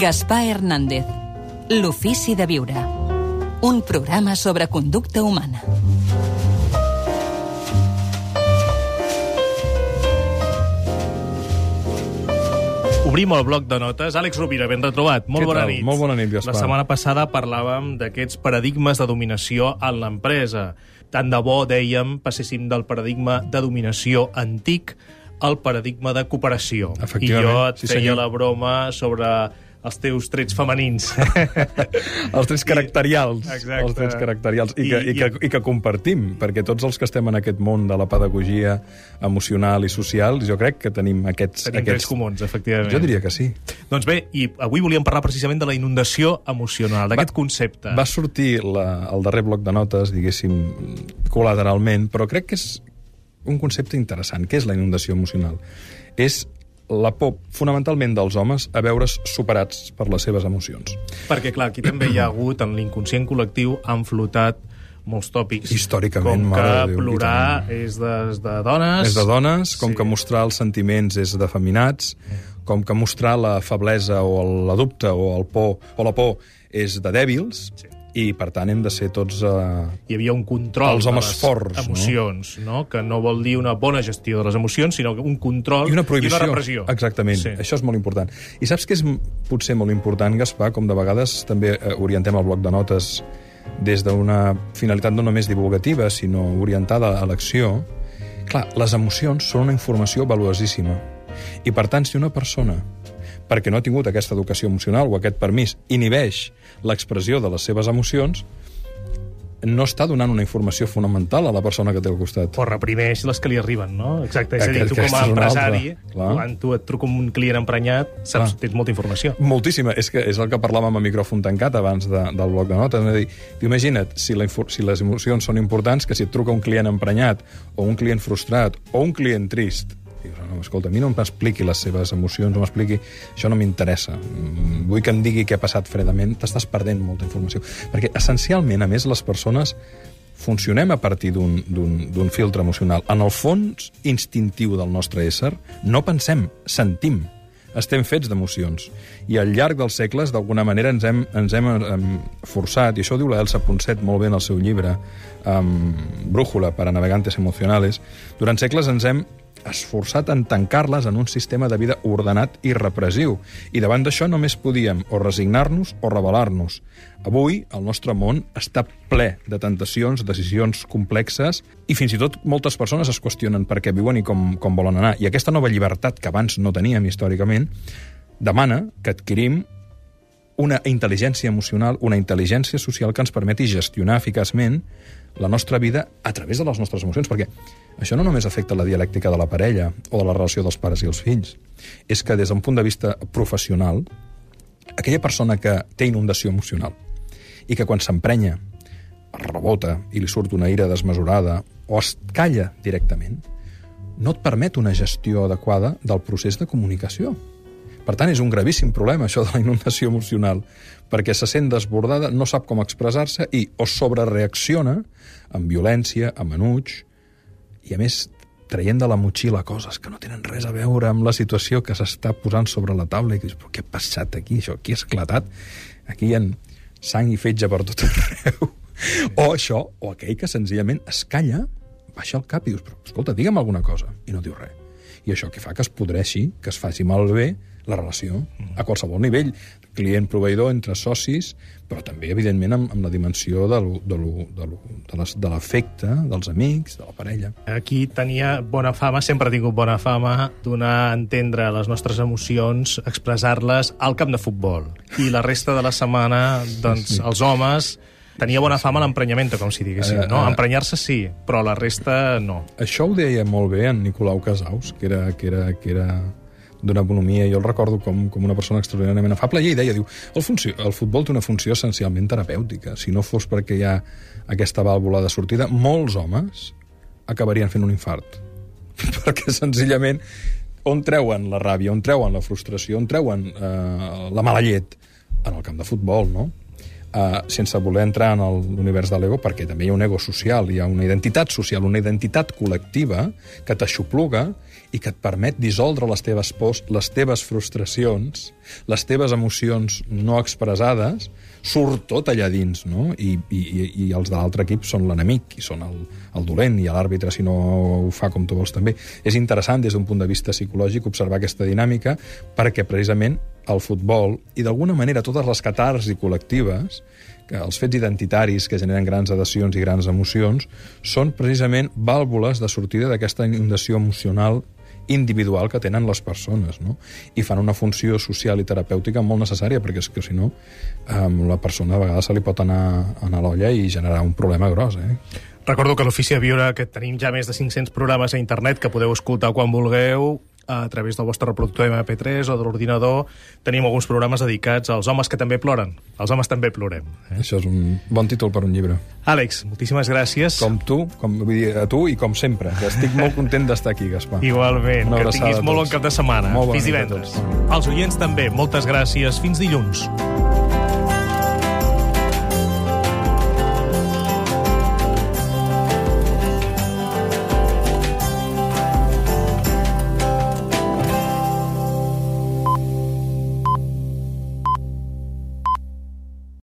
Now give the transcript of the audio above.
Gaspar Hernández. L'ofici de viure. Un programa sobre conducta humana. Obrim el bloc de notes. Àlex Rovira, ben retrobat. Molt Què bona tal? nit. Molt bona nit, Gaspar. La setmana passada parlàvem d'aquests paradigmes de dominació en l'empresa. Tant de bo, dèiem, passéssim del paradigma de dominació antic al paradigma de cooperació. I jo et sí, feia senyor. la broma sobre els teus trets femenins. Els trets caracterials. Exacte. Els trets caracterials. I, I- que, i, que, i- I que compartim, perquè tots els que estem en aquest món de la pedagogia emocional i social, jo crec que tenim aquests... Tenim aquests... trets comuns, efectivament. Jo diria que sí. Doncs bé, i avui volíem parlar precisament de la inundació emocional, d'aquest concepte. Va sortir la, el darrer bloc de notes, diguéssim, col·lateralment, però crec que és un concepte interessant. Què és la inundació emocional? És la por, fonamentalment dels homes, a veure's superats per les seves emocions. Perquè, clar, aquí també hi ha hagut, en l'inconscient col·lectiu, han flotat molts tòpics. Històricament, com que de Déu, plorar és de, de dones... És de dones, com Sí. que mostrar els sentiments és d'afeminats, com que mostrar la feblesa o el- la dubte o el por o la por és de dèbils, Sí. I per tant hem de ser tots... Eh... Hi havia un control Els de homes les forts, no? emocions, no? que no vol dir una bona gestió de les emocions, sinó un control I una prohibició. i una repressió. Exactament, Sí. això és molt important. I saps què és potser molt important, Gaspar? Com de vegades també eh, orientem el bloc de notes des d'una finalitat no només divulgativa, sinó orientada a l'acció. Clar, les emocions són una informació valuosíssima. I, per tant, si una persona, perquè no ha tingut aquesta educació emocional o aquest permís, inhibeix l'expressió de les seves emocions, no està donant una informació fonamental a la persona que té al costat. O reprimeix les que li arriben, no? Exacte, és a dir, tu com a empresari, quan tu et truca un client emprenyat, saps, Clar. tens molta informació. Moltíssima. És que és el que parlàvem a micròfon tancat abans de, del bloc de notes. És a dir, imagina't, si, la, si les emocions són importants, que si et truca un client emprenyat, o un client frustrat, o un client trist, dius, no, escolta, a mi no m'expliqui les seves emocions, no m'expliqui... Això no m'interessa. Mm, Vull que em digui què ha passat fredament. T'estàs perdent molta informació. Perquè, essencialment, a més, les persones funcionem a partir d'un- filtre emocional. En el fons instintiu del nostre ésser, no pensem, sentim estem fets d'emocions. I al llarg dels segles, d'alguna manera, ens hem, ens hem em, forçat, i això ho diu la Elsa Ponset molt bé en el seu llibre, um, Brújula para navegantes emocionales, durant segles ens hem esforçat en tancar-les en un sistema de vida ordenat i repressiu. I davant d'això només podíem o resignar-nos o rebel·lar-nos. Avui, el nostre món està ple de tentacions, decisions complexes, i fins i tot moltes persones es qüestionen per què viuen i com, com volen anar. I aquesta nova llibertat que abans no teníem històricament demana que adquirim una intel·ligència emocional, una intel·ligència social que ens permeti gestionar eficaçment la nostra vida a través de les nostres emocions, perquè això no només afecta la dialèctica de la parella o de la relació dels pares i els fills, és que des d'un punt de vista professional, aquella persona que té inundació emocional i que quan s'emprenya rebota i li surt una ira desmesurada o es calla directament, no et permet una gestió adequada del procés de comunicació. Per tant, és un gravíssim problema, això de la inundació emocional, perquè se sent desbordada, no sap com expressar-se i o sobrereacciona amb violència, amb enuig, i a més traient de la motxilla coses que no tenen res a veure amb la situació que s'està posant sobre la taula i dius, què ha passat aquí? Això aquí ha esclatat? Aquí hi ha sang i fetge per tot arreu. o això, o aquell que senzillament es calla, baixa el cap i dius, però escolta, digue'm alguna cosa, i no diu res. I això que fa que es podreixi, que es faci malbé la relació, a qualsevol nivell, client-proveïdor, entre socis, però també, evidentment, amb, amb la dimensió de lo- de lo- de lo- de les- de l'afecte, dels amics, de la parella. Aquí tenia bona fama, sempre ha tingut bona fama, donar a entendre les nostres emocions, expressar-les al camp de futbol. I la resta de la setmana, doncs, els homes... Tenia bona fama l'emprenyament, com si diguéssim, Eh, no? eh. Emprenyar-se sí, però la resta no. Això ho deia molt bé en Nicolau Casaus, que era, que era, que era d'una economia, jo el recordo com, com una persona extraordinàriament afable, i ell deia, diu, el, funció, el futbol té una funció essencialment terapèutica. Si no fos perquè hi ha aquesta vàlvula de sortida, molts homes acabarien fent un infart. perquè senzillament on treuen la ràbia, on treuen la frustració, on treuen eh, la mala llet? En el camp de futbol, no? Uh, sense voler entrar en l'univers de l'ego, perquè també hi ha un ego social, hi ha una identitat social, una identitat col·lectiva que t'aixopluga i que et permet dissoldre les teves pors, les teves frustracions, les teves emocions no expressades, surt tot allà dins, no? I, i, i els de l'altre equip són l'enemic, i són el, el dolent, i l'àrbitre, si no ho fa com tu vols també. És interessant, des d'un punt de vista psicològic, observar aquesta dinàmica, perquè precisament el futbol, i d'alguna manera totes les catars i col·lectives, que els fets identitaris que generen grans adhesions i grans emocions, són precisament vàlvules de sortida d'aquesta inundació emocional individual que tenen les persones, no? I fan una funció social i terapèutica molt necessària, perquè és que, si no, um, la persona a vegades se li pot anar, anar a l'olla i generar un problema gros, eh? Recordo que l'Ofici de Viure que tenim ja més de 500 programes a internet que podeu escoltar quan vulgueu a través del vostre reproductor MP3 o de l'ordinador, tenim alguns programes dedicats als homes que també ploren. Els homes també plorem. Eh? Això és un bon títol per un llibre. Àlex, moltíssimes gràcies. Com tu, com, vull dir, a tu i com sempre. Que estic molt content d'estar aquí, Gaspar. Igualment. Que tinguis molt bon cap de setmana. Molt Fins divendres. Els oients també, moltes gràcies. Fins dilluns.